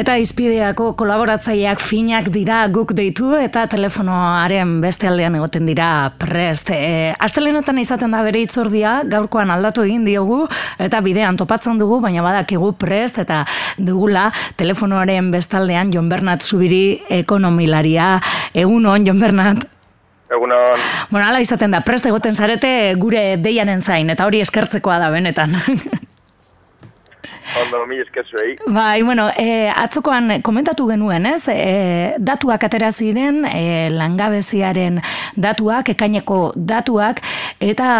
Eta izpideako kolaboratzaileak finak dira guk deitu eta telefonoaren beste aldean egoten dira prest. E, Astelenetan izaten da bere itzordia, gaurkoan aldatu egin diogu eta bidean topatzen dugu, baina badakigu prest eta dugula telefonoaren bestaldean Jon Bernat Zubiri ekonomilaria. Egunon, Jon Bernat. Egunon. Bueno, ala izaten da, prest egoten zarete gure deianen zain, eta hori eskertzekoa da benetan. Ondo, mi eskezuei. Bai, bueno, e, atzokoan komentatu genuen, ez? E, datuak atera ziren, e, langabeziaren datuak, ekaineko datuak, eta,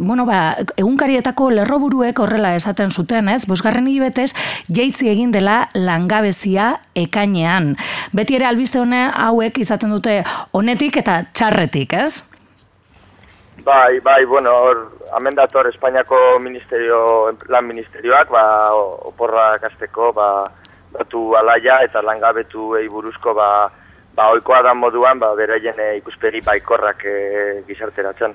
bueno, ba, egunkarietako lerroburuek horrela esaten zuten, ez? Bosgarren hibetez, jeitzi egin dela langabezia ekainean. Beti ere albiste hone hauek izaten dute honetik eta txarretik, ez? Bai, bai, bueno, hor, hemen dator Espainiako ministerio, lan ministerioak, ba, oporra kasteko, ba, datu alaia eta langabetu buruzko, ba, ba, oikoa da moduan, ba, beraien e, ikuspegi baikorrak e, gizarteratzen.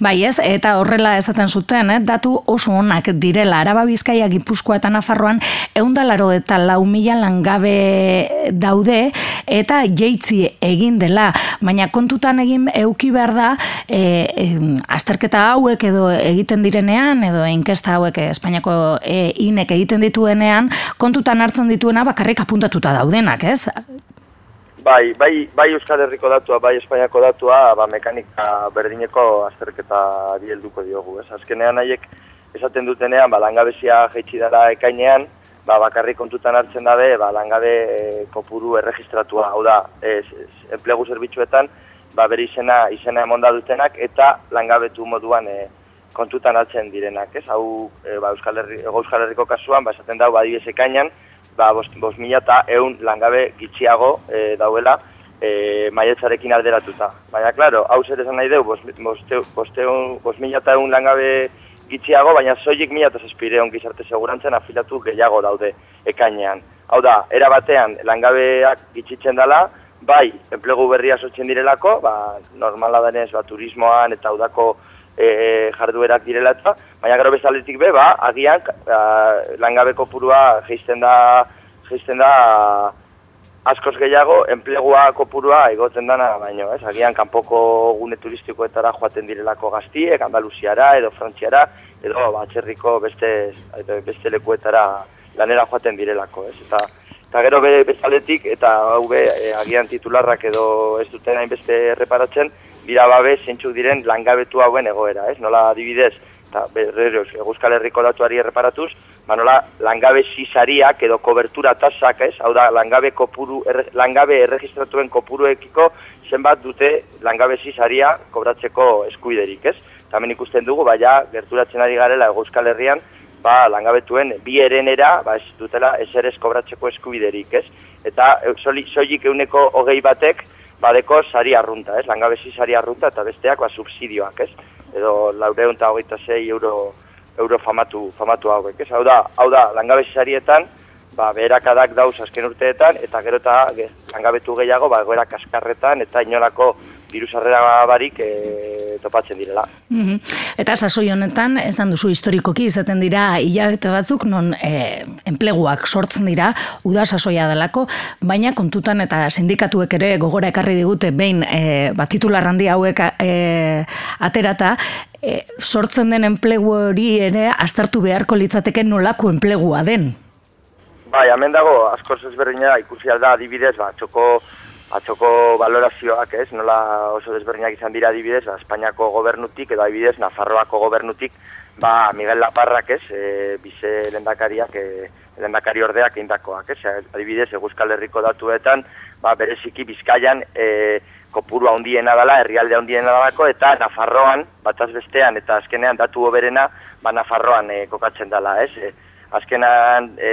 Bai ez, eta horrela esaten zuten, eh? datu oso onak direla, araba bizkaia gipuzkoa eta nafarroan, eundalaro eta lau mila langabe daude, eta jeitzi egin dela, baina kontutan egin euki behar da, e, e, azterketa hauek edo egiten direnean, edo inkesta hauek Espainiako e, inek egiten dituenean, kontutan hartzen dituena bakarrik apuntatuta daudenak, ez? Bai, bai, bai Euskal Herriko datua, bai Espainiako datua, ba, mekanika berdineko azterketa dielduko diogu, ez? Azkenean haiek esaten dutenean, ba, langabezia jaitsi dara ekainean, ba, bakarrik kontutan hartzen dabe, ba, langabe e, kopuru erregistratua, hau da, ez, enplegu zerbitzuetan, ba, bere izena, izena emonda dutenak, eta langabetu moduan e, kontutan hartzen direnak, ez? Hau, e, ba, Euskal, Herri, Euskal Herriko kasuan, ba, esaten dago, ba, ekainean, ba, bost, bost mila eta eun langabe gitxiago e, dauela e, maietzarekin alderatuta. Baina, klaro, hau zer esan nahi deu, bost, bost, bost, bost mila eta eun langabe gitxiago, baina zoik mila eta zespireon gizarte segurantzen afilatu gehiago daude ekainean. Hau da, era batean langabeak gitxitzen dela, bai, enplegu berria sortzen direlako, ba, normala denez, ba, turismoan eta udako e, jarduerak direla eta, baina gero bezaletik be, ba, agian a, langabe kopurua geisten da, geisten da askoz gehiago, enplegua kopurua egoten dana baino, ez? Agian kanpoko gune turistikoetara joaten direlako gaztiek, Andaluziara edo Frantziara, edo batxerriko beste, beste lekuetara lanera joaten direlako, ez? Eta, eta gero be, bezaletik, eta hau be, e, agian titularrak edo ez duten hainbeste erreparatzen, dira babe zeintzuk diren langabetu hauen egoera, ez? Nola adibidez, eta berreroz, Euskal Herriko datuari erreparatuz, ba nola langabe zizariak edo kobertura tasak, ez? Hau da, langabe, kopuru, langabe erregistratuen kopuruekiko zenbat dute langabe zizaria kobratzeko eskuiderik, ez? Tamen ikusten dugu, baina gerturatzen ari garela Euskal Herrian, ba, langabetuen bi erenera, ba, ez dutela ezer ez kobratzeko eskubiderik, ez? Eta soilik euneko hogei batek, badeko sari arrunta, ez? Langabezi sari arrunta eta besteak ba subsidioak, ez? Edo 426 euro euro famatu famatu hauek, ez? Hau da, hau da langabezi sarietan ba beherakadak dauz azken urteetan eta gero eta langabetu gehiago ba egoera kaskarretan eta inolako virusarrera barik e, topatzen direla. Mm Eta sasoi honetan, esan duzu historikoki izaten dira hilabete batzuk non e, enpleguak sortzen dira uda sasoia delako, baina kontutan eta sindikatuek ere gogora ekarri digute behin e, bat titular handi hauek e, aterata, e, sortzen den enplegu hori ere astartu beharko litzateke nolako enplegua den. Bai, hemen dago askoz ezberdina ikusi alda adibidez, ba, txoko atzoko valorazioak, ez, nola oso desberdinak izan dira adibidez, ba, Espainiako gobernutik edo adibidez Nafarroako gobernutik, ba, Miguel Laparrak, ez, e, bize lendakariak, e, lendakari ordeak indakoak, ez, adibidez, Eguzkal Herriko datuetan, ba, bereziki Bizkaian, e, kopuru handiena dela, herrialde handiena dalako, eta Nafarroan, bataz bestean, eta azkenean datu oberena, ba, Nafarroan e, kokatzen dela, ez, e, azkenean, e,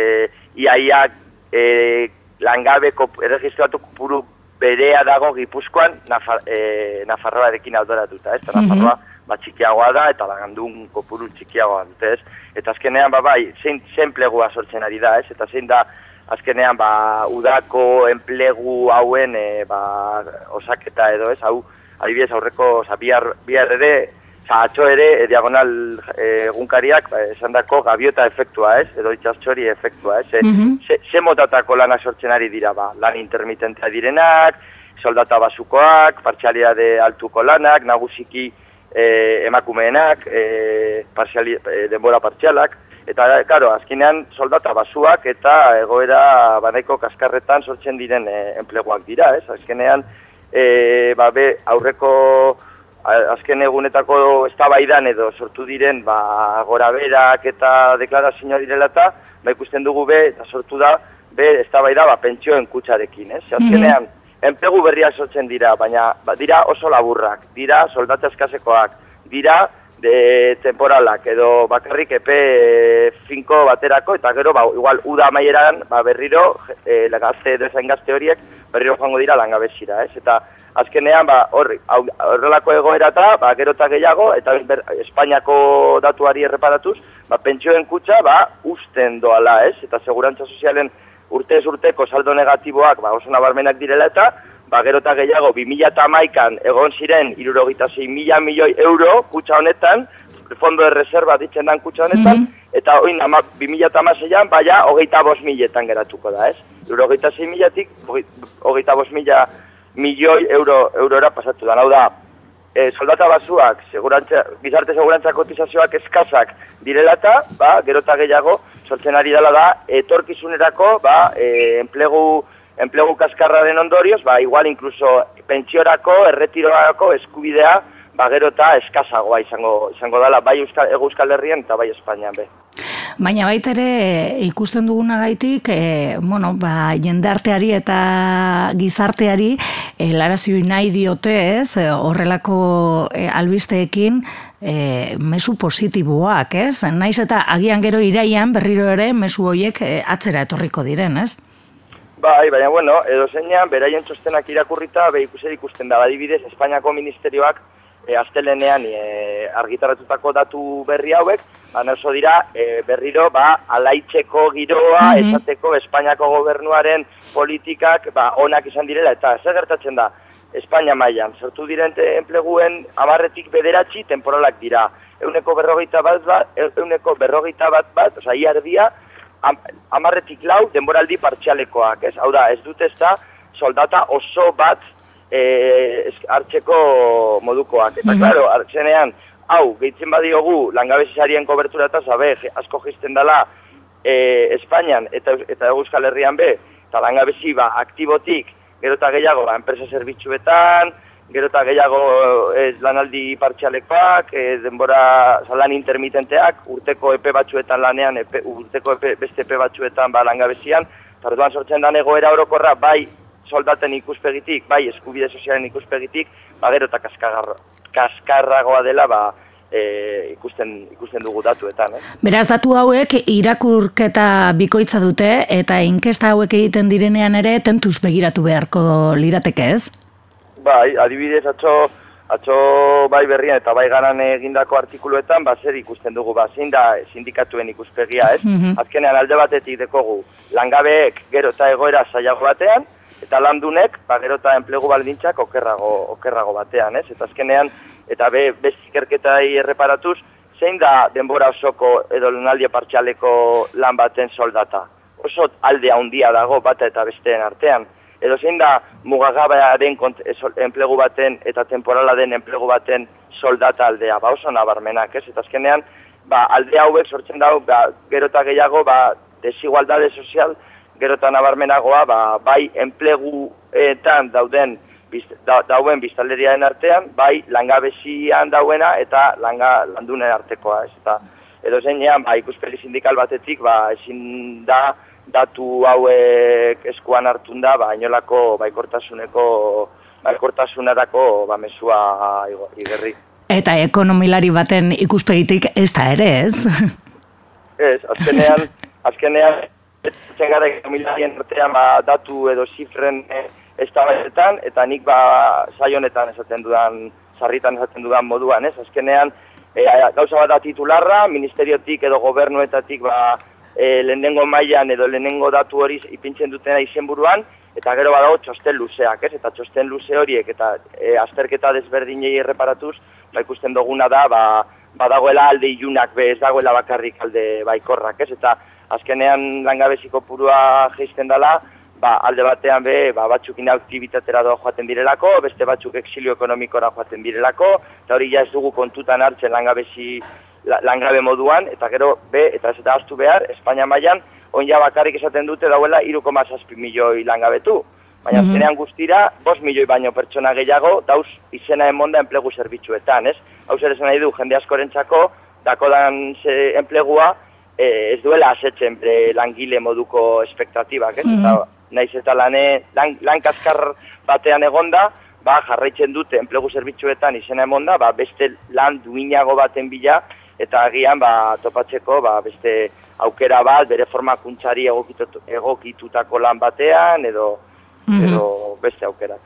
iaiak, e, langabe kop, erregistratu kopuru berea dago Gipuzkoan Nafar, e, Nafarroarekin aldoratuta, ez? Nafarroa mm -hmm. ba txikiagoa da eta lagandun kopuru txikiagoa dute, ez? Eta azkenean ba bai, zein enplegua sortzen ari da, ez? Eta zein da azkenean ba udako enplegu hauen e, ba, osaketa edo, ez? Hau adibidez aurreko, oza, bihar, bihar ere atxo ere, e, diagonal egunkariak, ba, esan dako, gabiota efektua, ez? Edo itxastxori efektua, ez? Mm -hmm. motatako lana sortzen ari dira, ba, lan intermitentea direnak, soldata basukoak, partxaliade altuko lanak, nagusiki e, emakumeenak, e, e, denbora partxalak, eta, karo, azkenean soldata basuak eta egoera banaiko kaskarretan sortzen diren e, enpleguak dira, ez? Azkenean, e, ba, be, aurreko azken egunetako eztabaidan edo sortu diren ba, gora berak eta deklarazioa direla eta ba, ikusten dugu be eta sortu da be eztabaida ba, pentsioen kutsarekin, ez? Mhm. Azkenean, mm enpegu berriak sortzen dira, baina ba, dira oso laburrak, dira soldata eskasekoak, dira de temporalak edo bakarrik epe finko baterako eta gero ba, igual uda maieran ba, berriro e, gazte edo gazte horiek berriro joango dira langabezira, ez? Eta azkenean ba horrelako egoera eta ba gero ta gehiago eta ber, Espainiako datuari erreparatuz ba pentsioen kutxa ba usten doala, ez? Eta segurantza sozialen urtez urteko saldo negatiboak ba oso nabarmenak direla eta ba gero ta gehiago 2011an egon ziren 76.000 milioi euro kutxa honetan fondo de reserva ditzen dan kutxa honetan, mm eta oin 2016an baia hogeita bos miletan geratuko da, ez? Hogeita zei milatik, hogeita bos mila milioi euro, eurora pasatu da. Hau da, e, soldata basuak, segurantza, gizarte segurantza kotizazioak eskazak direlata, ba, gerota gehiago, sortzen ari dela da, etorkizunerako, ba, e, enplegu, enplegu kaskarraren ondorioz, ba, igual inkluso pentsiorako, erretirorako eskubidea, ba, gerota eskazagoa izango, izango dela, bai Euskal, Euskal Herrian eta bai Espainian be. Baina baita ere ikusten duguna gaitik, e, bueno, ba, jendarteari eta gizarteari e, nahi diote ez, e, horrelako e, albisteekin e, mesu positiboak, ez? Naiz eta agian gero iraian berriro ere mesu horiek e, atzera etorriko diren, ez? Bai, baina bueno, edo zeinan, beraien txostenak irakurrita, be ikusten da, badibidez, Espainiako ministerioak e, astelenean e, argitarratutako datu berri hauek, baina oso dira e, berriro ba, alaitzeko giroa, mm esateko Espainiako gobernuaren politikak ba, onak izan direla, eta zer gertatzen da, Espainia mailan sortu diren enpleguen amarretik bederatzi temporalak dira. Euneko berrogeita bat bat, euneko berrogeita bat bat, oza, iardia, amarretik lau denboraldi partxalekoak, ez? Hau da, ez dut ez da, soldata oso bat e, hartzeko modukoak. Eta, mm -hmm. hartzenean, hau, gehitzen badiogu, langabezizarien kobertura eta zabe, asko jisten dela e, Espainian eta, eta Euskal Herrian be, eta langabezi ba, aktibotik, gero eta gehiago, ba, enpresa zerbitzuetan, gero eta gehiago ez lanaldi partxalekoak, e, denbora lan intermitenteak, urteko epe batzuetan lanean, epe, urteko epe, beste epe batzuetan ba, langabezian, eta sortzen da egoera orokorra, bai soldaten ikuspegitik, bai eskubide sozialen ikuspegitik, ba gero eta kaskarragoa dela, ba, e, ikusten, ikusten dugu datuetan. Eh? Beraz, datu hauek irakurketa bikoitza dute, eta inkesta hauek egiten direnean ere, tentuz begiratu beharko lirateke ez? Bai, adibidez, atxo, atxo bai berrian eta bai garan egindako artikuluetan, ba, zer ikusten dugu, ba, zein da sindikatuen ikuspegia, ez? Mm Azkenean alde batetik dekogu, langabeek gero eta egoera zailago batean, eta landunek, ba, gero eta enplegu baldintzak okerrago, okerrago batean, ez? Eta azkenean, eta be, bezikerketai erreparatuz, zein da denbora osoko edo lunaldia partxaleko lan baten soldata? Oso alde handia dago bata eta besteen artean. Edo zein da mugagabearen enplegu baten eta temporala den enplegu baten soldata aldea? Ba oso nabarmenak, ez? Eta azkenean, ba, alde hauek sortzen dago, ba, gero eta gehiago, ba, desigualdade sozial, gerotan abarmenagoa, ba, bai enpleguetan dauden da, dauen biztaleriaen artean, bai langabezian dauena eta langa landunen artekoa, ez eta edo zeinean, ba, ikuspegi sindikal batetik, ba, ezin da datu hauek eskuan hartun da, ba, inolako baikortasuneko baikortasunerako ba, mesua igerri. Eta ekonomilari baten ikuspegitik ez da ere, ez? Ez, azkenean, azkenean, Zen gara emilarien artean ba, datu edo zifren e, ez eta nik ba, saionetan esaten dudan, sarritan esaten dudan moduan, ez? Azkenean, e, gauza bat da titularra, ministeriotik edo gobernuetatik ba, e, lehenengo mailan edo lehenengo datu hori ipintzen dutena izenburuan, eta gero badago txosten luzeak, ez? Eta txosten luze horiek eta e, azterketa desberdinei erreparatuz, ba, ikusten duguna da, ba, badagoela alde ilunak be, ez dagoela bakarrik alde baikorrak, ez? Eta azkenean langabeziko purua geizten dela, ba, alde batean be, ba, batzuk inaktibitatera doa joaten direlako, beste batzuk exilio ekonomikora joaten direlako, eta hori ja ez dugu kontutan hartzen langabezi langabe moduan, eta gero, be, eta ez eta astu behar, Espainia mailan oin ja bakarrik esaten dute dauela 3,6 milioi langabetu. Baina mm -hmm. guztira, 5 milioi baino pertsona gehiago, dauz izena emonda enplegu zerbitzuetan, ez? Hau zer esan nahi du, jende askorentzako, dakodan ze enplegua, e, ez duela asetzen langile moduko espektatibak, ez? Mm -hmm. naiz eta lane, lan, lan kaskar batean egonda, ba, jarraitzen dute enplegu zerbitzuetan izena emonda, ba, beste lan duinago baten bila, eta agian ba, topatzeko ba, beste aukera bat, bere formakuntzari egokitutako lan batean, edo Mhm. edo beste aukerak.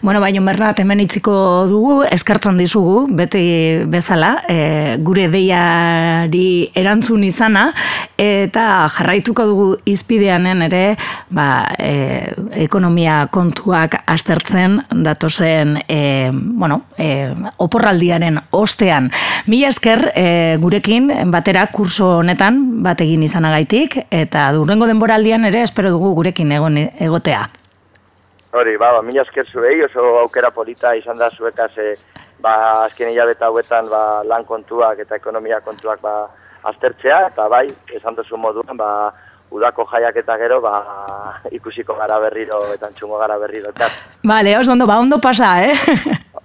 Bueno, baina Bernat hemen itziko dugu, eskartzen dizugu, beti bezala, e, gure deiari erantzun izana, eta jarraituko dugu izpideanen ere, ba, e, ekonomia kontuak astertzen datozen, e, bueno, e, oporraldiaren ostean. Mila esker e, gurekin batera kurso honetan bategin izanagaitik, eta durrengo denboraldian ere espero dugu gurekin egon egotea. Hori, ba, ba, mila esker zuei, oso aukera polita izan da zuekaz, e, ba, azken hilabeta hauetan, ba, lan kontuak eta ekonomia kontuak, ba, aztertzea, eta bai, esan duzu moduan, ba, udako jaiak eta gero, ba, ikusiko gara berriro, eta txungo gara berriro, eta. Vale, os ondo, ba, ondo pasa, eh?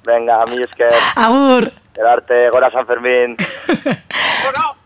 Venga, mila esker. Agur. Erarte, gora San Fermin.